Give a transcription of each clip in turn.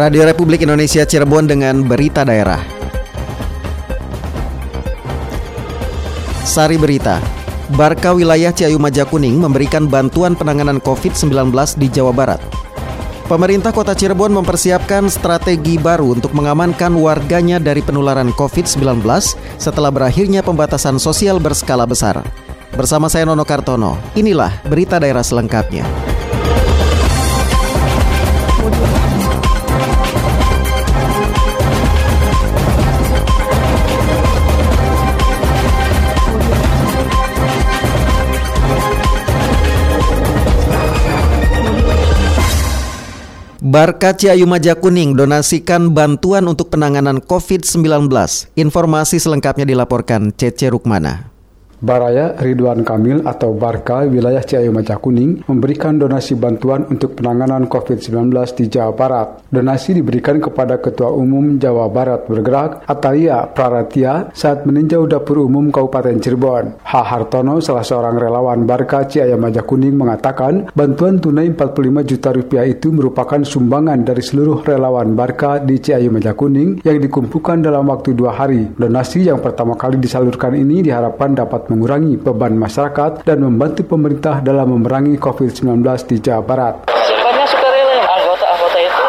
Radio Republik Indonesia Cirebon dengan berita daerah. Sari berita. Barka wilayah Ciayu Majakuning memberikan bantuan penanganan COVID-19 di Jawa Barat. Pemerintah Kota Cirebon mempersiapkan strategi baru untuk mengamankan warganya dari penularan COVID-19 setelah berakhirnya pembatasan sosial berskala besar. Bersama saya Nono Kartono, inilah berita daerah selengkapnya. Barka Ciayu Majakuning donasikan bantuan untuk penanganan COVID-19. Informasi selengkapnya dilaporkan Cece Rukmana. Baraya Ridwan Kamil atau Barka wilayah Ciayu Maja Kuning memberikan donasi bantuan untuk penanganan COVID-19 di Jawa Barat. Donasi diberikan kepada Ketua Umum Jawa Barat bergerak Atalia Praratia saat meninjau dapur umum Kabupaten Cirebon. H. Hartono, salah seorang relawan Barka Ciayu Maja Kuning mengatakan bantuan tunai 45 juta rupiah itu merupakan sumbangan dari seluruh relawan Barka di Ciayu Maja Kuning yang dikumpulkan dalam waktu dua hari. Donasi yang pertama kali disalurkan ini diharapkan dapat mengurangi beban masyarakat dan membantu pemerintah dalam memerangi COVID-19 di Jawa Barat. Simpannya sukarela. Anggota-anggota itu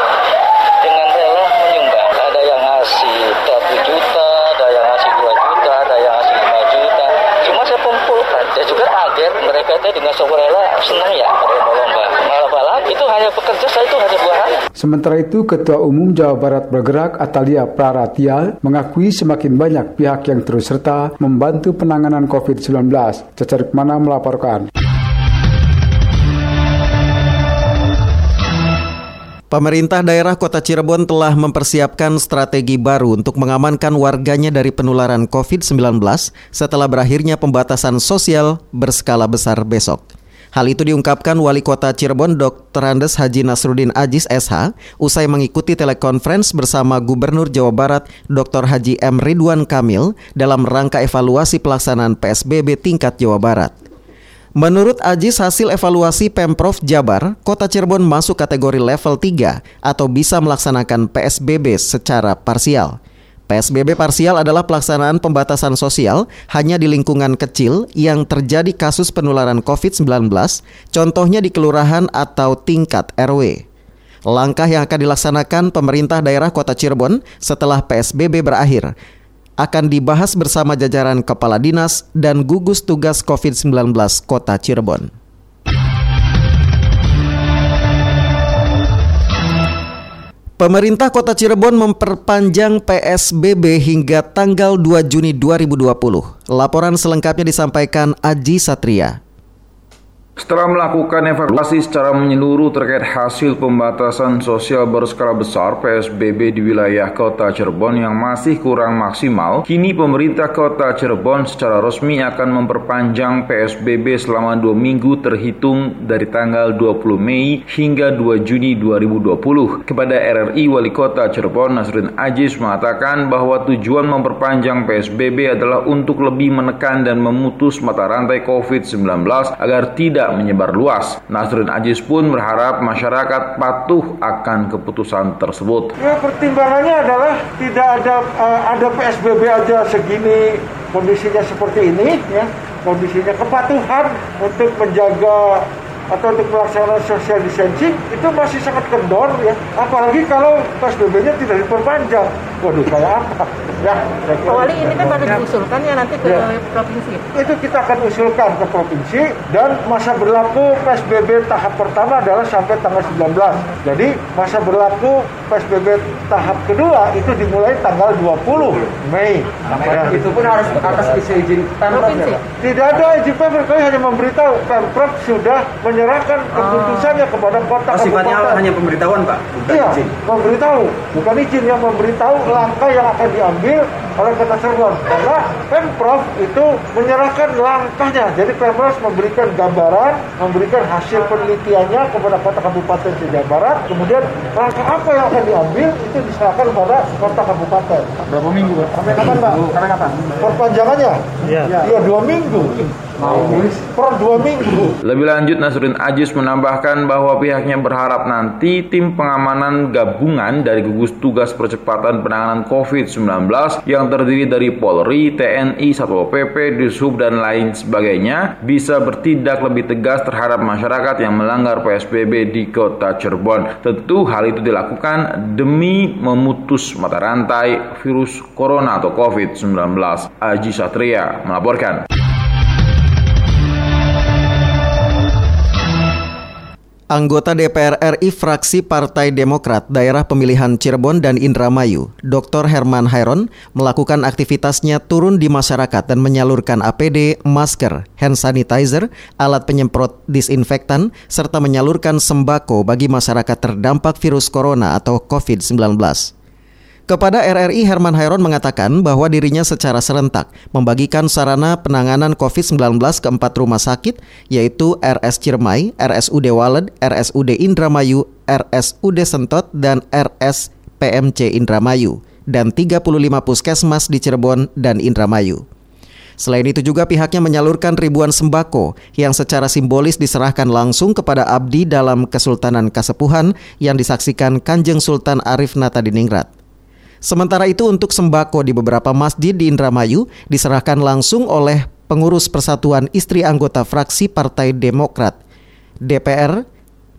dengan rela menyumbang. Ada yang ngasih 1 juta, ada yang ngasih 2 juta, ada yang ngasih 5 juta. Cuma saya kumpulkan. Saya juga kaget mereka itu dengan sukarela senang ya berlomba-lomba. Malah itu hanya bekerja saya itu hanya dua hari. Sementara itu, Ketua Umum Jawa Barat bergerak Atalia Praratia mengakui semakin banyak pihak yang terus serta membantu penanganan COVID-19. Cacar mana melaporkan. Pemerintah daerah Kota Cirebon telah mempersiapkan strategi baru untuk mengamankan warganya dari penularan COVID-19 setelah berakhirnya pembatasan sosial berskala besar besok. Hal itu diungkapkan Wali Kota Cirebon Dr. Andes Haji Nasruddin Ajis SH usai mengikuti telekonferensi bersama Gubernur Jawa Barat Dr. Haji M. Ridwan Kamil dalam rangka evaluasi pelaksanaan PSBB tingkat Jawa Barat. Menurut Ajis hasil evaluasi Pemprov Jabar, Kota Cirebon masuk kategori level 3 atau bisa melaksanakan PSBB secara parsial. PSBB parsial adalah pelaksanaan pembatasan sosial hanya di lingkungan kecil yang terjadi kasus penularan COVID-19, contohnya di kelurahan atau tingkat RW. Langkah yang akan dilaksanakan pemerintah daerah Kota Cirebon setelah PSBB berakhir akan dibahas bersama jajaran kepala dinas dan gugus tugas COVID-19 Kota Cirebon. Pemerintah Kota Cirebon memperpanjang PSBB hingga tanggal 2 Juni 2020. Laporan selengkapnya disampaikan Aji Satria. Setelah melakukan evaluasi secara menyeluruh terkait hasil pembatasan sosial berskala besar PSBB di wilayah kota Cirebon yang masih kurang maksimal, kini pemerintah kota Cirebon secara resmi akan memperpanjang PSBB selama dua minggu terhitung dari tanggal 20 Mei hingga 2 Juni 2020. Kepada RRI Wali Kota Cirebon Nasrin Ajis mengatakan bahwa tujuan memperpanjang PSBB adalah untuk lebih menekan dan memutus mata rantai COVID-19 agar tidak menyebar luas. Nasrin Ajis pun berharap masyarakat patuh akan keputusan tersebut. Ya, pertimbangannya adalah tidak ada uh, ada PSBB aja segini kondisinya seperti ini ya kondisinya kepatuhan untuk menjaga atau untuk melaksanakan social distancing itu masih sangat kendor ya apalagi kalau PSBB-nya tidak diperpanjang waduh kayak apa? Ya Wali ini kan baru diusulkan ya nanti ke ya. provinsi. Itu kita akan usulkan ke provinsi dan masa berlaku PSBB tahap pertama adalah sampai tanggal 19 jadi masa berlaku PSBB tahap kedua itu dimulai tanggal 20 Mei. Nah, ya. itu pun harus atas izin Pemprov ya? tidak ada izin Pemprov kami hanya memberitahu Pemprov sudah menyerahkan keputusannya kepada kota oh, sifatnya hanya pemberitahuan Pak? Bukan iya, izin. memberitahu. Bukan izin yang memberitahu langkah yang akan diambil oleh kota Cirebon karena Pemprov itu menyerahkan langkahnya. Jadi Pemprov memberikan gambaran memberikan hasil penelitiannya kepada kota kabupaten di Jawa Barat. Kemudian langkah apa yang akan diambil itu diserahkan kepada kota kabupaten. Berapa minggu sampai kapan Pak? sampai kapan? perpanjangannya? iya. Ya, dua minggu per dua minggu. Lebih lanjut Nasruddin Ajis menambahkan bahwa pihaknya berharap nanti tim pengamanan gabungan dari gugus tugas percepatan penanganan COVID-19 yang terdiri dari Polri, TNI, Satpol PP, Dishub dan lain sebagainya bisa bertindak lebih tegas terhadap masyarakat yang melanggar PSBB di kota Cirebon. Tentu hal itu dilakukan demi memutus mata rantai virus corona atau COVID-19. Aji Satria melaporkan. Anggota DPR RI fraksi Partai Demokrat daerah pemilihan Cirebon dan Indramayu, Dr. Herman Hairon, melakukan aktivitasnya turun di masyarakat dan menyalurkan APD, masker, hand sanitizer, alat penyemprot disinfektan, serta menyalurkan sembako bagi masyarakat terdampak virus corona atau COVID-19. Kepada RRI, Herman Hairon mengatakan bahwa dirinya secara serentak membagikan sarana penanganan COVID-19 ke empat rumah sakit, yaitu RS Ciremai, RSUD Waled, RSUD Indramayu, RSUD Sentot, dan RS PMC Indramayu, dan 35 puskesmas di Cirebon dan Indramayu. Selain itu juga pihaknya menyalurkan ribuan sembako yang secara simbolis diserahkan langsung kepada abdi dalam Kesultanan Kasepuhan yang disaksikan Kanjeng Sultan Arif Nata Diningrat. Sementara itu untuk sembako di beberapa masjid di Indramayu diserahkan langsung oleh pengurus Persatuan Istri Anggota Fraksi Partai Demokrat DPR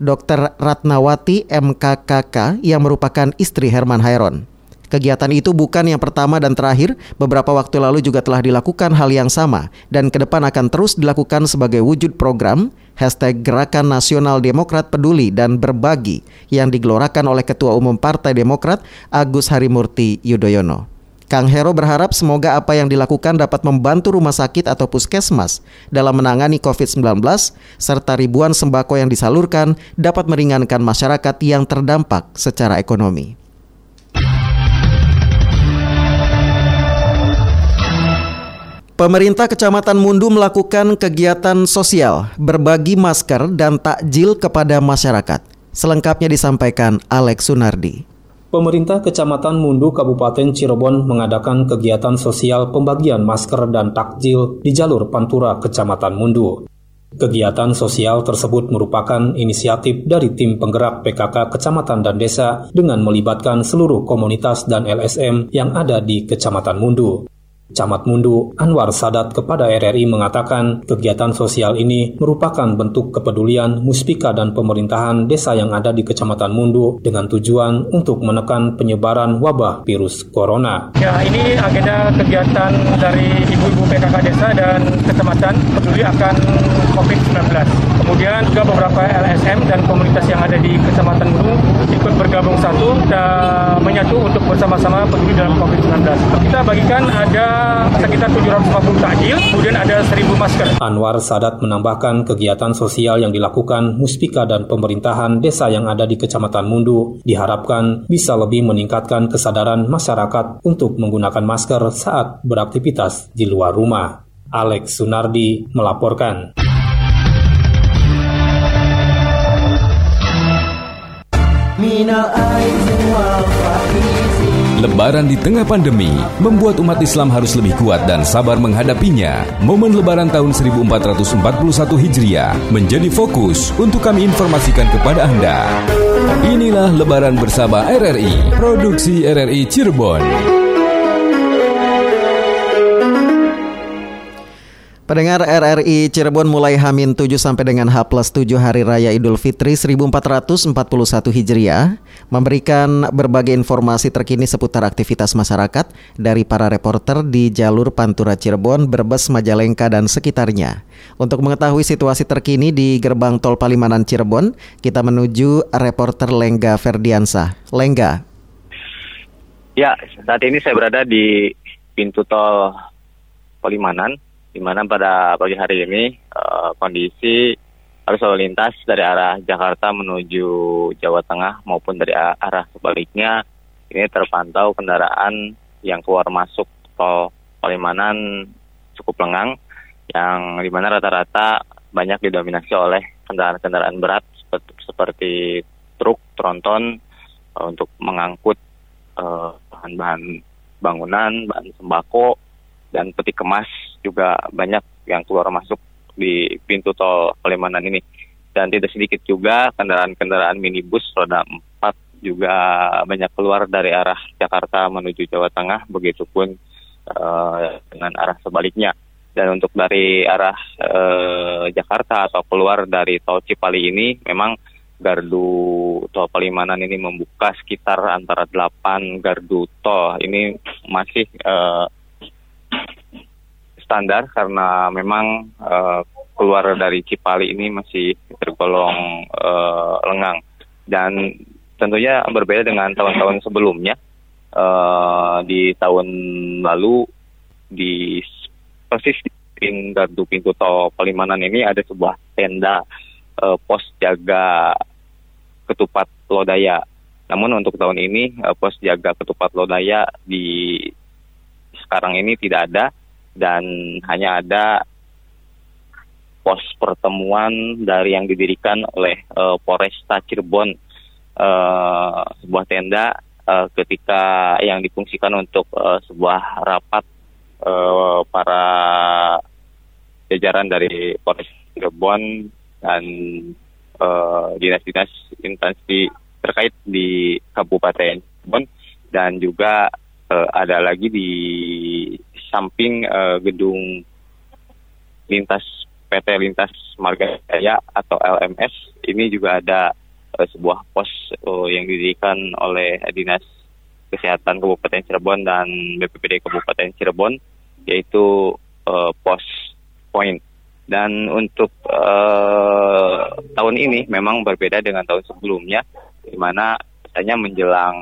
Dr. Ratnawati MKKK yang merupakan istri Herman Hairon. Kegiatan itu bukan yang pertama dan terakhir, beberapa waktu lalu juga telah dilakukan hal yang sama dan ke depan akan terus dilakukan sebagai wujud program hashtag Gerakan Nasional Demokrat Peduli dan Berbagi yang digelorakan oleh Ketua Umum Partai Demokrat Agus Harimurti Yudhoyono. Kang Hero berharap semoga apa yang dilakukan dapat membantu rumah sakit atau puskesmas dalam menangani COVID-19 serta ribuan sembako yang disalurkan dapat meringankan masyarakat yang terdampak secara ekonomi. Pemerintah Kecamatan Mundu melakukan kegiatan sosial, berbagi masker dan takjil kepada masyarakat. Selengkapnya disampaikan Alex Sunardi. Pemerintah Kecamatan Mundu Kabupaten Cirebon mengadakan kegiatan sosial pembagian masker dan takjil di jalur Pantura Kecamatan Mundu. Kegiatan sosial tersebut merupakan inisiatif dari tim penggerak PKK Kecamatan dan Desa dengan melibatkan seluruh komunitas dan LSM yang ada di Kecamatan Mundu. Camat Mundu Anwar Sadat kepada RRI mengatakan kegiatan sosial ini merupakan bentuk kepedulian Muspika dan pemerintahan desa yang ada di Kecamatan Mundu dengan tujuan untuk menekan penyebaran wabah virus corona. Ya, ini agenda kegiatan dari ibu-ibu PKK desa dan kecamatan peduli akan COVID-19. Kemudian juga beberapa LSM dan komunitas yang ada di Kecamatan Mundu ikut bergabung satu dan menyatu untuk bersama-sama peduli dalam COVID-19. Kita bagikan ada sekitar 750 takjil, kemudian ada 1000 masker. Anwar Sadat menambahkan kegiatan sosial yang dilakukan Muspika dan pemerintahan desa yang ada di Kecamatan Mundu diharapkan bisa lebih meningkatkan kesadaran masyarakat untuk menggunakan masker saat beraktivitas di luar rumah. Alex Sunardi melaporkan. Minal aizin wal Lebaran di tengah pandemi membuat umat Islam harus lebih kuat dan sabar menghadapinya. Momen Lebaran tahun 1441 Hijriah menjadi fokus untuk kami informasikan kepada Anda. Inilah Lebaran bersama RRI, produksi RRI Cirebon. Pendengar RRI Cirebon mulai Hamin 7 sampai dengan H plus 7 Hari Raya Idul Fitri 1441 Hijriah memberikan berbagai informasi terkini seputar aktivitas masyarakat dari para reporter di jalur Pantura Cirebon, Brebes, Majalengka, dan sekitarnya. Untuk mengetahui situasi terkini di gerbang tol Palimanan Cirebon, kita menuju reporter Lengga Ferdiansa. Lengga. Ya, saat ini saya berada di pintu tol Palimanan di mana pada pagi hari ini uh, kondisi arus lalu lintas dari arah Jakarta menuju Jawa Tengah maupun dari arah sebaliknya ini terpantau kendaraan yang keluar masuk tol Palimanan cukup lengang yang di mana rata-rata banyak didominasi oleh kendaraan-kendaraan berat seperti, seperti truk, tronton uh, untuk mengangkut bahan uh, bahan-bahan bangunan, bahan sembako dan peti kemas juga banyak yang keluar masuk di pintu tol Palimanan ini. Dan tidak sedikit juga kendaraan-kendaraan minibus roda 4 juga banyak keluar dari arah Jakarta menuju Jawa Tengah, begitupun uh, dengan arah sebaliknya. Dan untuk dari arah uh, Jakarta atau keluar dari tol Cipali ini memang gardu tol Palimanan ini membuka sekitar antara 8 gardu tol. Ini masih uh, standar karena memang uh, keluar dari Cipali ini masih tergolong uh, lengang dan tentunya berbeda dengan tahun-tahun sebelumnya. Uh, di tahun lalu di persis di gardu pintu tol Palimanan ini ada sebuah tenda uh, pos jaga ketupat lodaya. Namun untuk tahun ini uh, pos jaga ketupat lodaya di sekarang ini tidak ada dan hanya ada pos pertemuan dari yang didirikan oleh uh, Polresta Cirebon uh, sebuah tenda uh, ketika yang difungsikan untuk uh, sebuah rapat uh, para jajaran dari Polres Cirebon dan dinas-dinas uh, instansi terkait di Kabupaten Cirebon. Dan juga uh, ada lagi di samping uh, gedung lintas PT Lintas Marga Jaya atau LMS ini juga ada uh, sebuah pos uh, yang didirikan oleh Dinas Kesehatan Kabupaten Cirebon dan BPPD Kabupaten Cirebon yaitu uh, pos point. Dan untuk uh, tahun ini memang berbeda dengan tahun sebelumnya di mana biasanya menjelang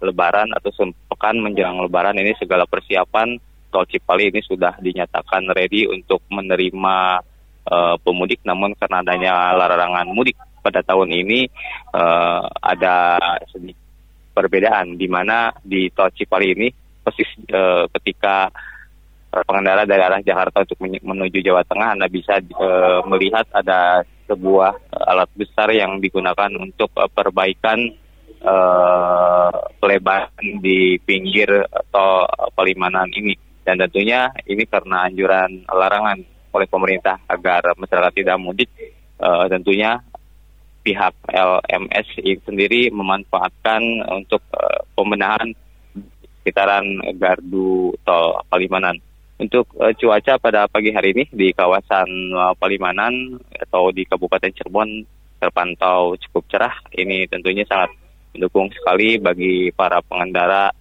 lebaran atau sepekan menjelang lebaran ini segala persiapan tol Cipali ini sudah dinyatakan ready untuk menerima uh, pemudik. Namun karena adanya larangan mudik pada tahun ini uh, ada perbedaan di mana di tol Cipali ini persis uh, ketika pengendara dari arah Jakarta untuk menuju Jawa Tengah Anda bisa uh, melihat ada sebuah alat besar yang digunakan untuk uh, perbaikan uh, pelebaran di pinggir atau Palimanan ini dan tentunya ini karena anjuran larangan oleh pemerintah agar masyarakat tidak mudik uh, tentunya pihak LMS sendiri memanfaatkan untuk uh, pembenahan sekitaran gardu tol Palimanan. Untuk uh, cuaca pada pagi hari ini di kawasan uh, Palimanan atau di Kabupaten Cirebon terpantau cukup cerah. Ini tentunya sangat mendukung sekali bagi para pengendara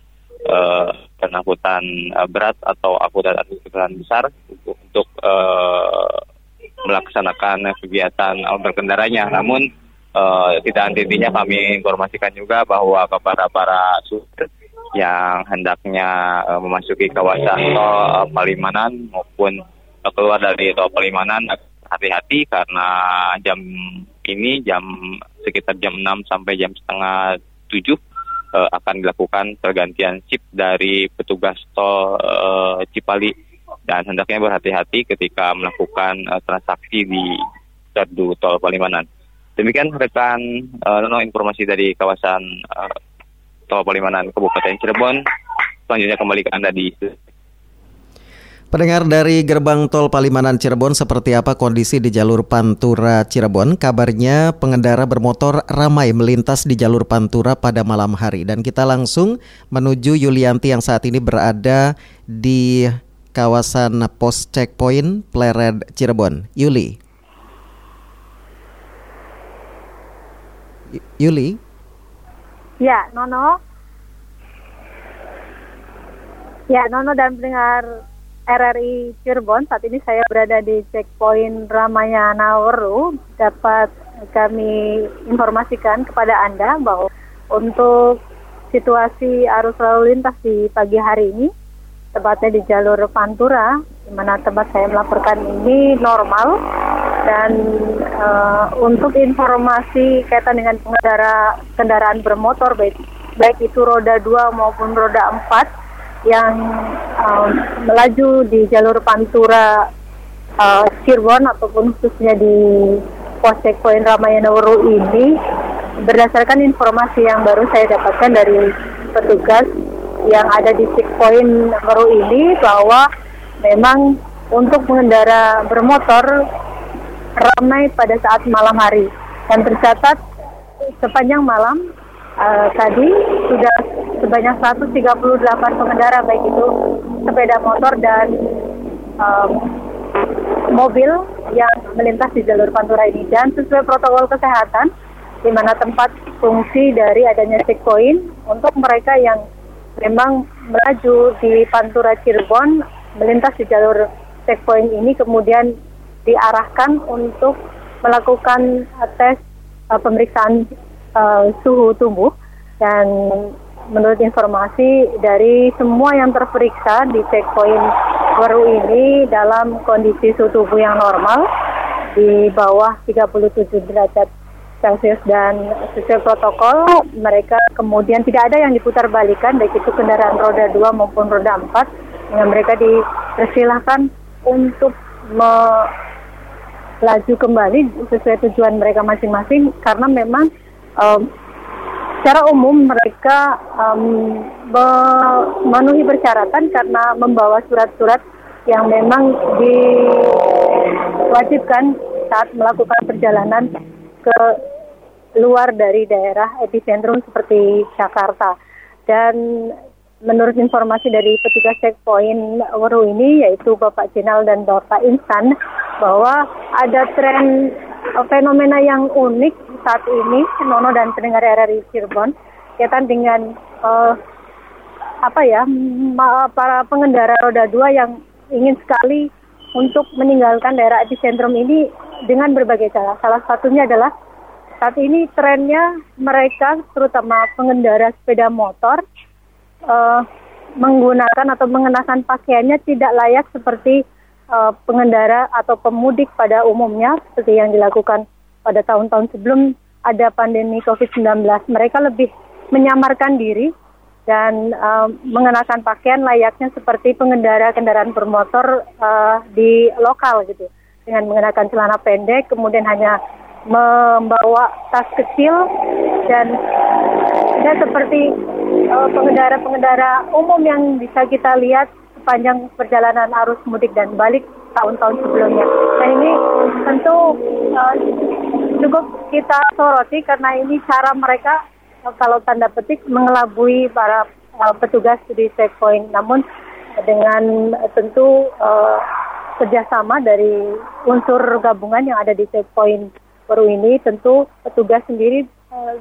uh, angkutan uh, berat atau angkutan angkutan besar untuk, untuk uh, melaksanakan kegiatan berkendaranya. Namun uh, tidak henti-hentinya kami informasikan juga bahwa kepada para supir yang hendaknya uh, memasuki kawasan tol uh, Palimanan maupun uh, keluar dari tol Palimanan hati-hati karena jam ini jam sekitar jam 6 sampai jam setengah 7 uh, akan dilakukan pergantian chip dari petugas tol uh, Cipali dan hendaknya berhati-hati ketika melakukan uh, transaksi di gardu tol Palimanan. Demikian rekan uh, Nono informasi dari kawasan uh, tol Palimanan Kabupaten Cirebon. Selanjutnya kembali ke Anda di Pendengar dari gerbang tol Palimanan Cirebon seperti apa kondisi di jalur Pantura Cirebon? Kabarnya pengendara bermotor ramai melintas di jalur Pantura pada malam hari dan kita langsung menuju Yulianti yang saat ini berada di kawasan pos checkpoint Plered Cirebon. Yuli. Yuli. Ya, Nono. Ya, Nono dan pendengar RRI Cirebon. Saat ini saya berada di checkpoint Ramayana Weru. Dapat kami informasikan kepada Anda bahwa untuk situasi arus lalu lintas di pagi hari ini, tepatnya di jalur Pantura, di mana tempat saya melaporkan ini normal. Dan uh, untuk informasi kaitan dengan pengendara kendaraan bermotor, baik, baik itu roda 2 maupun roda 4, yang um, melaju di jalur Pantura uh, Cirebon ataupun khususnya di pos checkpoint Ramayana Wuru ini berdasarkan informasi yang baru saya dapatkan dari petugas yang ada di checkpoint Wuru ini bahwa memang untuk pengendara bermotor ramai pada saat malam hari. Dan tercatat sepanjang malam uh, tadi sudah sebanyak 138 pengendara baik itu sepeda motor dan um, mobil yang melintas di jalur Pantura ini. Dan sesuai protokol kesehatan di mana tempat fungsi dari adanya checkpoint untuk mereka yang memang melaju di Pantura Cirebon melintas di jalur checkpoint ini kemudian diarahkan untuk melakukan tes uh, pemeriksaan uh, suhu tubuh. Dan menurut informasi dari semua yang terperiksa di checkpoint baru ini dalam kondisi suhu tubuh yang normal di bawah 37 derajat Celsius dan sesuai protokol mereka kemudian tidak ada yang diputar balikan baik itu kendaraan roda 2 maupun roda 4 yang mereka dipersilahkan untuk melaju kembali sesuai tujuan mereka masing-masing karena memang um, secara umum mereka um, memenuhi persyaratan karena membawa surat-surat yang memang diwajibkan saat melakukan perjalanan ke luar dari daerah epicentrum seperti Jakarta. Dan menurut informasi dari petugas checkpoint Waru ini yaitu Bapak Jenal dan Bapak Insan bahwa ada tren uh, fenomena yang unik saat ini Nono dan pendengar RRI Cirebon kaitan dengan uh, apa ya para pengendara roda dua yang ingin sekali untuk meninggalkan daerah epicentrum ini dengan berbagai cara. Salah satunya adalah saat ini trennya mereka terutama pengendara sepeda motor uh, menggunakan atau mengenakan pakaiannya tidak layak seperti uh, pengendara atau pemudik pada umumnya seperti yang dilakukan pada tahun-tahun sebelum ada pandemi COVID-19. Mereka lebih menyamarkan diri dan uh, mengenakan pakaian layaknya seperti pengendara kendaraan bermotor uh, di lokal gitu dengan mengenakan celana pendek kemudian hanya membawa tas kecil dan dan seperti pengendara pengendara-pengendara umum yang bisa kita lihat sepanjang perjalanan arus mudik dan balik tahun-tahun sebelumnya. Nah ini tentu uh, cukup kita soroti karena ini cara mereka uh, kalau tanda petik mengelabui para uh, petugas di checkpoint. Namun dengan uh, tentu uh, kerjasama dari unsur gabungan yang ada di checkpoint baru ini tentu petugas sendiri uh,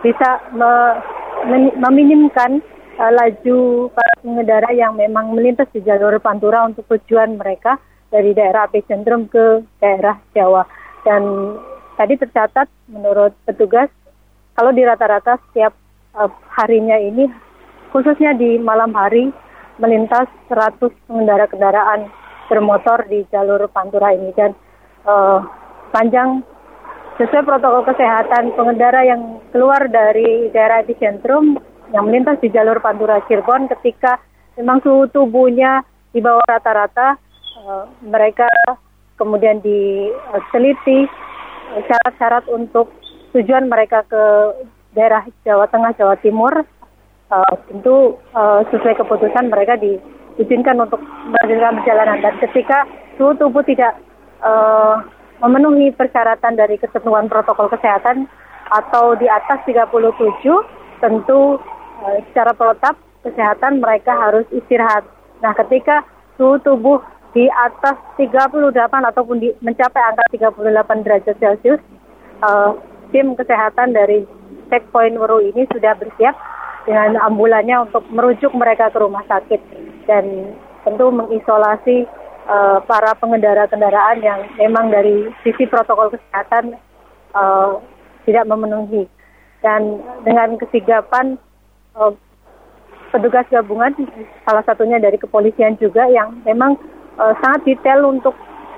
bisa me, me, meminimkan uh, laju para pengendara yang memang melintas di jalur Pantura untuk tujuan mereka dari daerah epicentrum ke daerah Jawa. Dan tadi tercatat menurut petugas kalau di rata-rata setiap uh, harinya ini khususnya di malam hari melintas 100 pengendara kendaraan bermotor di jalur Pantura ini. Dan uh, panjang sesuai protokol kesehatan pengendara yang keluar dari daerah epicentrum yang melintas di jalur Pantura Cirebon ketika memang suhu tubuhnya di bawah rata-rata uh, mereka kemudian diteliti syarat-syarat untuk tujuan mereka ke daerah Jawa Tengah Jawa Timur uh, tentu uh, sesuai keputusan mereka diizinkan untuk melanjutkan perjalanan dan ketika suhu tubuh tidak uh, memenuhi persyaratan dari ketentuan protokol kesehatan atau di atas 37 tentu e, secara protap kesehatan mereka harus istirahat. Nah, ketika suhu tubuh di atas 38 ataupun di, mencapai angka 38 derajat Celcius, e, tim kesehatan dari checkpoint Weru ini sudah bersiap dengan ambulannya untuk merujuk mereka ke rumah sakit dan tentu mengisolasi uh, para pengendara kendaraan yang memang dari sisi protokol kesehatan uh, tidak memenuhi. Dan dengan kesigapan uh, petugas gabungan, salah satunya dari kepolisian juga yang memang uh, sangat detail untuk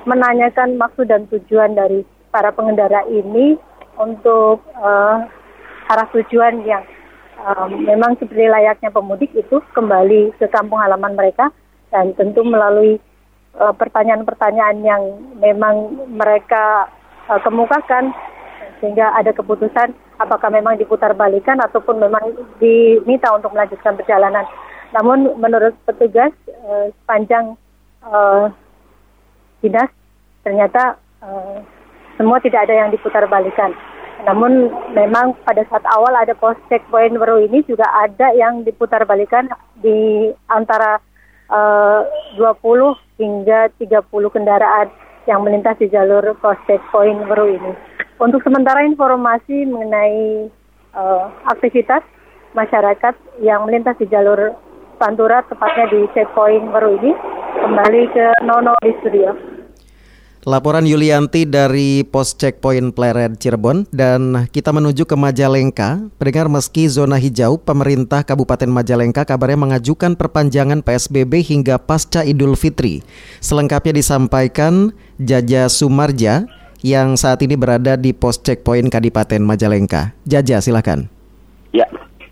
menanyakan maksud dan tujuan dari para pengendara ini untuk uh, arah tujuan yang um, memang seperti layaknya pemudik itu kembali ke kampung halaman mereka dan tentu melalui Eh, pertanyaan-pertanyaan yang memang mereka uh, kemukakan sehingga ada keputusan apakah memang diputar balikan ataupun memang diminta untuk melanjutkan perjalanan. Namun menurut petugas uh, sepanjang uh, dinas ternyata uh, semua tidak ada yang diputar balikan. Namun memang pada saat awal ada pos checkpoint baru ini juga ada yang diputar balikan di antara uh, 20 hingga 30 kendaraan yang melintas di jalur pos checkpoint baru ini. Untuk sementara informasi mengenai uh, aktivitas masyarakat yang melintas di jalur Pantura tepatnya di checkpoint baru ini kembali ke Nono di studio. Laporan Yulianti dari Pos Checkpoint Pleret Cirebon dan kita menuju ke Majalengka. Pendengar meski zona hijau, pemerintah Kabupaten Majalengka kabarnya mengajukan perpanjangan PSBB hingga pasca Idul Fitri. Selengkapnya disampaikan Jaja Sumarja yang saat ini berada di Pos Checkpoint Kadipaten Majalengka. Jaja, silakan.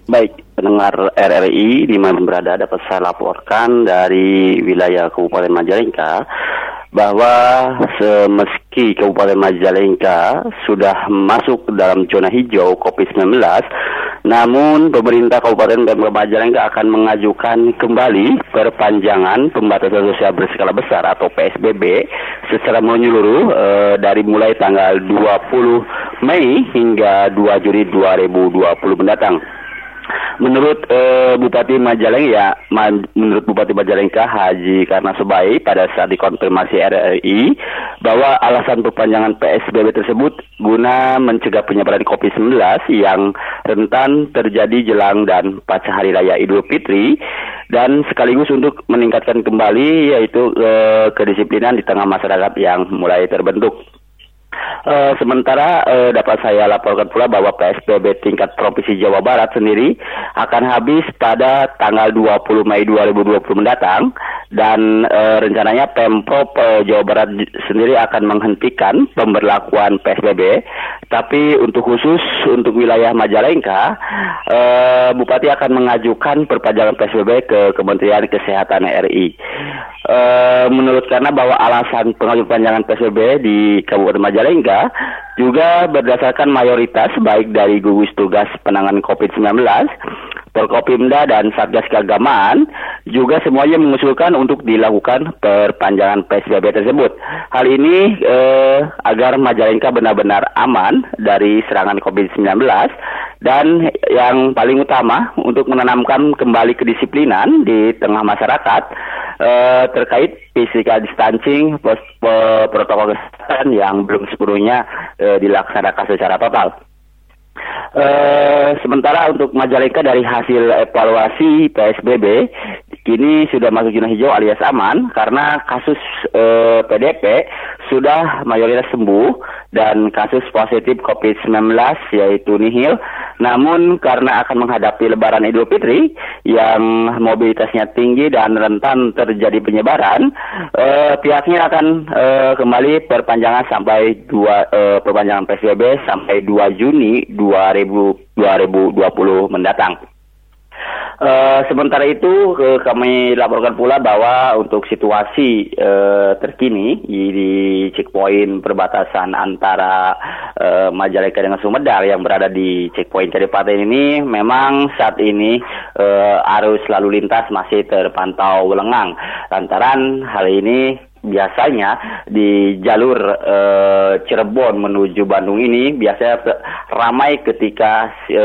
Baik pendengar RRI di mana berada dapat saya laporkan dari wilayah Kabupaten Majalengka bahwa semeski Kabupaten Majalengka sudah masuk dalam zona hijau COVID-19, namun pemerintah Kabupaten Majalengka akan mengajukan kembali perpanjangan pembatasan sosial berskala besar atau PSBB secara menyeluruh e, dari mulai tanggal 20 Mei hingga 2 Juni 2020 mendatang. Menurut uh, Bupati Majalengka ya, ma menurut Bupati Majalengka Haji Karna Sebai pada saat dikonfirmasi RRI bahwa alasan perpanjangan PSBB tersebut guna mencegah penyebaran COVID-19 yang rentan terjadi jelang dan pasca hari raya Idul Fitri dan sekaligus untuk meningkatkan kembali yaitu uh, kedisiplinan di tengah masyarakat yang mulai terbentuk. Uh, sementara uh, dapat saya laporkan pula bahwa PSBB tingkat Provinsi Jawa Barat sendiri akan habis pada tanggal 20 Mei 2020 mendatang dan uh, rencananya Pemprov uh, Jawa Barat sendiri akan menghentikan pemberlakuan PSBB tapi untuk khusus untuk wilayah Majalengka uh, Bupati akan mengajukan perpanjangan PSBB ke Kementerian Kesehatan RI. Uh, menurut karena bahwa alasan pengajuan perpanjangan PSBB di Kabupaten Majalengka juga berdasarkan mayoritas baik dari gugus tugas penanganan COVID-19 Forkopimda dan Satgas Keagamaan juga semuanya mengusulkan untuk dilakukan perpanjangan PSBB tersebut. Hal ini eh, agar Majalengka benar-benar aman dari serangan COVID-19 dan yang paling utama untuk menanamkan kembali kedisiplinan di tengah masyarakat eh, terkait physical distancing protokol kesehatan yang belum sepenuhnya eh, dilaksanakan secara total. Uh, sementara untuk Majalengka dari hasil evaluasi PSBB kini sudah masuk zona hijau alias aman karena kasus eh, PDP sudah mayoritas sembuh dan kasus positif COVID-19 yaitu nihil. Namun karena akan menghadapi lebaran Idul Fitri yang mobilitasnya tinggi dan rentan terjadi penyebaran, uh, pihaknya akan uh, kembali perpanjangan sampai dua uh, perpanjangan PSBB sampai 2 Juni 2000, 2020 mendatang. Uh, sementara itu uh, kami laporkan pula bahwa untuk situasi uh, terkini di, checkpoint perbatasan antara uh, Majalengka dengan Sumedang yang berada di checkpoint Kabupaten ini memang saat ini uh, arus lalu lintas masih terpantau lengang. Lantaran hal ini biasanya di jalur e, Cirebon menuju Bandung ini biasanya ramai ketika e,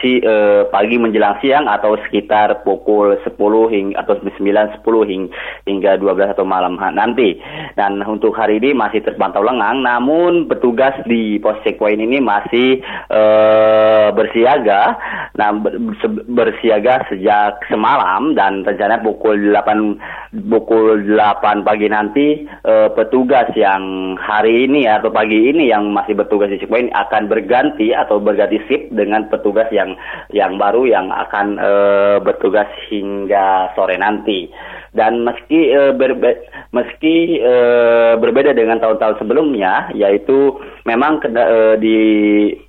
si e, pagi menjelang siang atau sekitar pukul 10 hingga atau 9 10 hingga hingga 12 atau malam nanti. Dan untuk hari ini masih terpantau lengang namun petugas di pos checkpoint ini masih e, bersiaga nah bersiaga sejak semalam dan rencana pukul 8 pukul 8 pagi nanti nanti uh, petugas yang hari ini atau pagi ini yang masih bertugas di checkpoint akan berganti atau berganti shift dengan petugas yang yang baru yang akan uh, bertugas hingga sore nanti. Dan meski uh, berbe meski uh, berbeda dengan tahun-tahun sebelumnya, yaitu memang kena, uh, di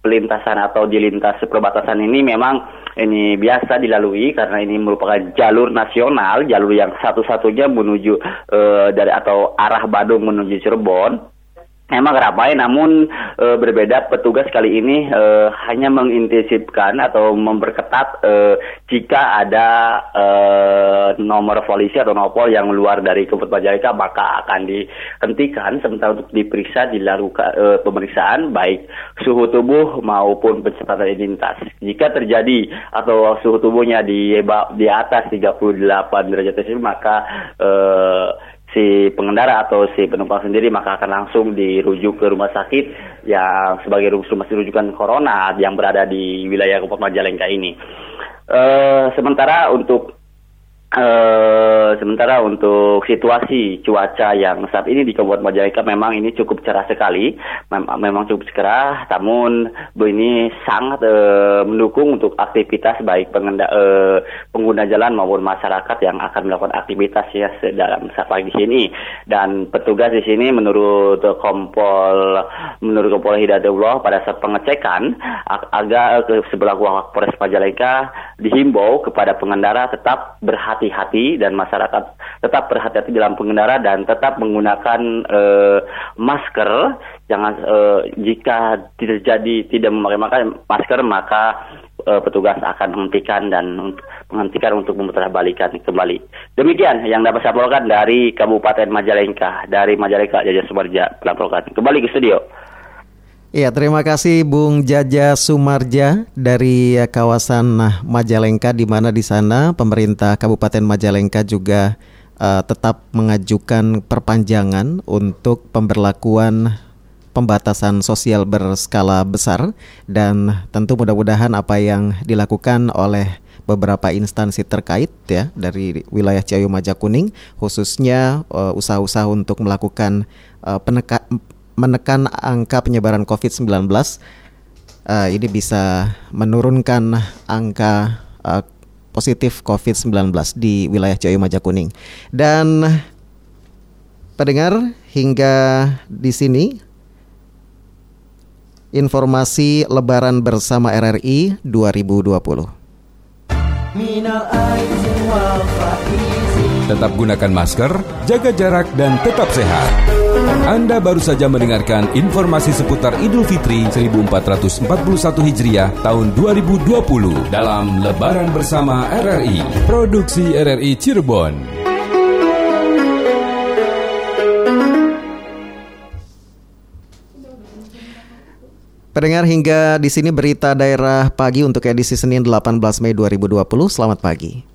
pelintasan atau di lintas perbatasan ini memang ini biasa dilalui karena ini merupakan jalur nasional, jalur yang satu-satunya menuju uh, dari atau arah Badung menuju Cirebon. Memang ramai namun e, berbeda petugas kali ini e, hanya mengintensifkan atau memperketat e, jika ada e, nomor polisi atau nopol yang luar dari Kabupaten Majalengka maka akan dihentikan sementara untuk diperiksa dilakukan e, pemeriksaan baik suhu tubuh maupun pencatatan identitas jika terjadi atau suhu tubuhnya di di atas 38 derajat Celcius maka e, si pengendara atau si penumpang sendiri maka akan langsung dirujuk ke rumah sakit yang sebagai rumah sakit rujukan corona yang berada di wilayah Kabupaten Majalengka ini. Uh, sementara untuk Uh, sementara untuk situasi cuaca yang saat ini di Kabupaten Majalengka memang ini cukup cerah sekali, Mem memang cukup cerah, namun ini sangat uh, mendukung untuk aktivitas baik pengenda uh, pengguna jalan maupun masyarakat yang akan melakukan aktivitas ya dalam saat pagi sini. Dan petugas di sini menurut Kompol menurut Kompol Hidayatullah pada saat pengecekan ag agak ke sebelah Polres Majalengka dihimbau kepada pengendara tetap berhati hati-hati dan masyarakat tetap berhati-hati dalam pengendara dan tetap menggunakan uh, masker. Jangan uh, jika terjadi tidak memakai masker maka uh, petugas akan menghentikan dan menghentikan untuk memutarbalikkan kembali. Demikian yang dapat saya laporkan dari Kabupaten Majalengka, dari Majalengka Jaja Sumarja melaporkan. Kembali ke studio. Iya, terima kasih Bung Jaja Sumarja dari kawasan Majalengka di mana di sana pemerintah Kabupaten Majalengka juga uh, tetap mengajukan perpanjangan untuk pemberlakuan pembatasan sosial berskala besar dan tentu mudah-mudahan apa yang dilakukan oleh beberapa instansi terkait ya dari wilayah Ciayu Majakuning khususnya uh, usaha-usaha untuk melakukan uh, peneka menekan angka penyebaran COVID-19 uh, ini bisa menurunkan angka uh, positif COVID-19 di wilayah Jawa Majakuning. Dan pendengar hingga di sini informasi lebaran bersama RRI 2020. Tetap gunakan masker, jaga jarak dan tetap sehat. Anda baru saja mendengarkan informasi seputar Idul Fitri 1441 Hijriah tahun 2020 dalam Lebaran bersama RRI, produksi RRI Cirebon. Pendengar hingga di sini berita daerah pagi untuk edisi Senin 18 Mei 2020. Selamat pagi.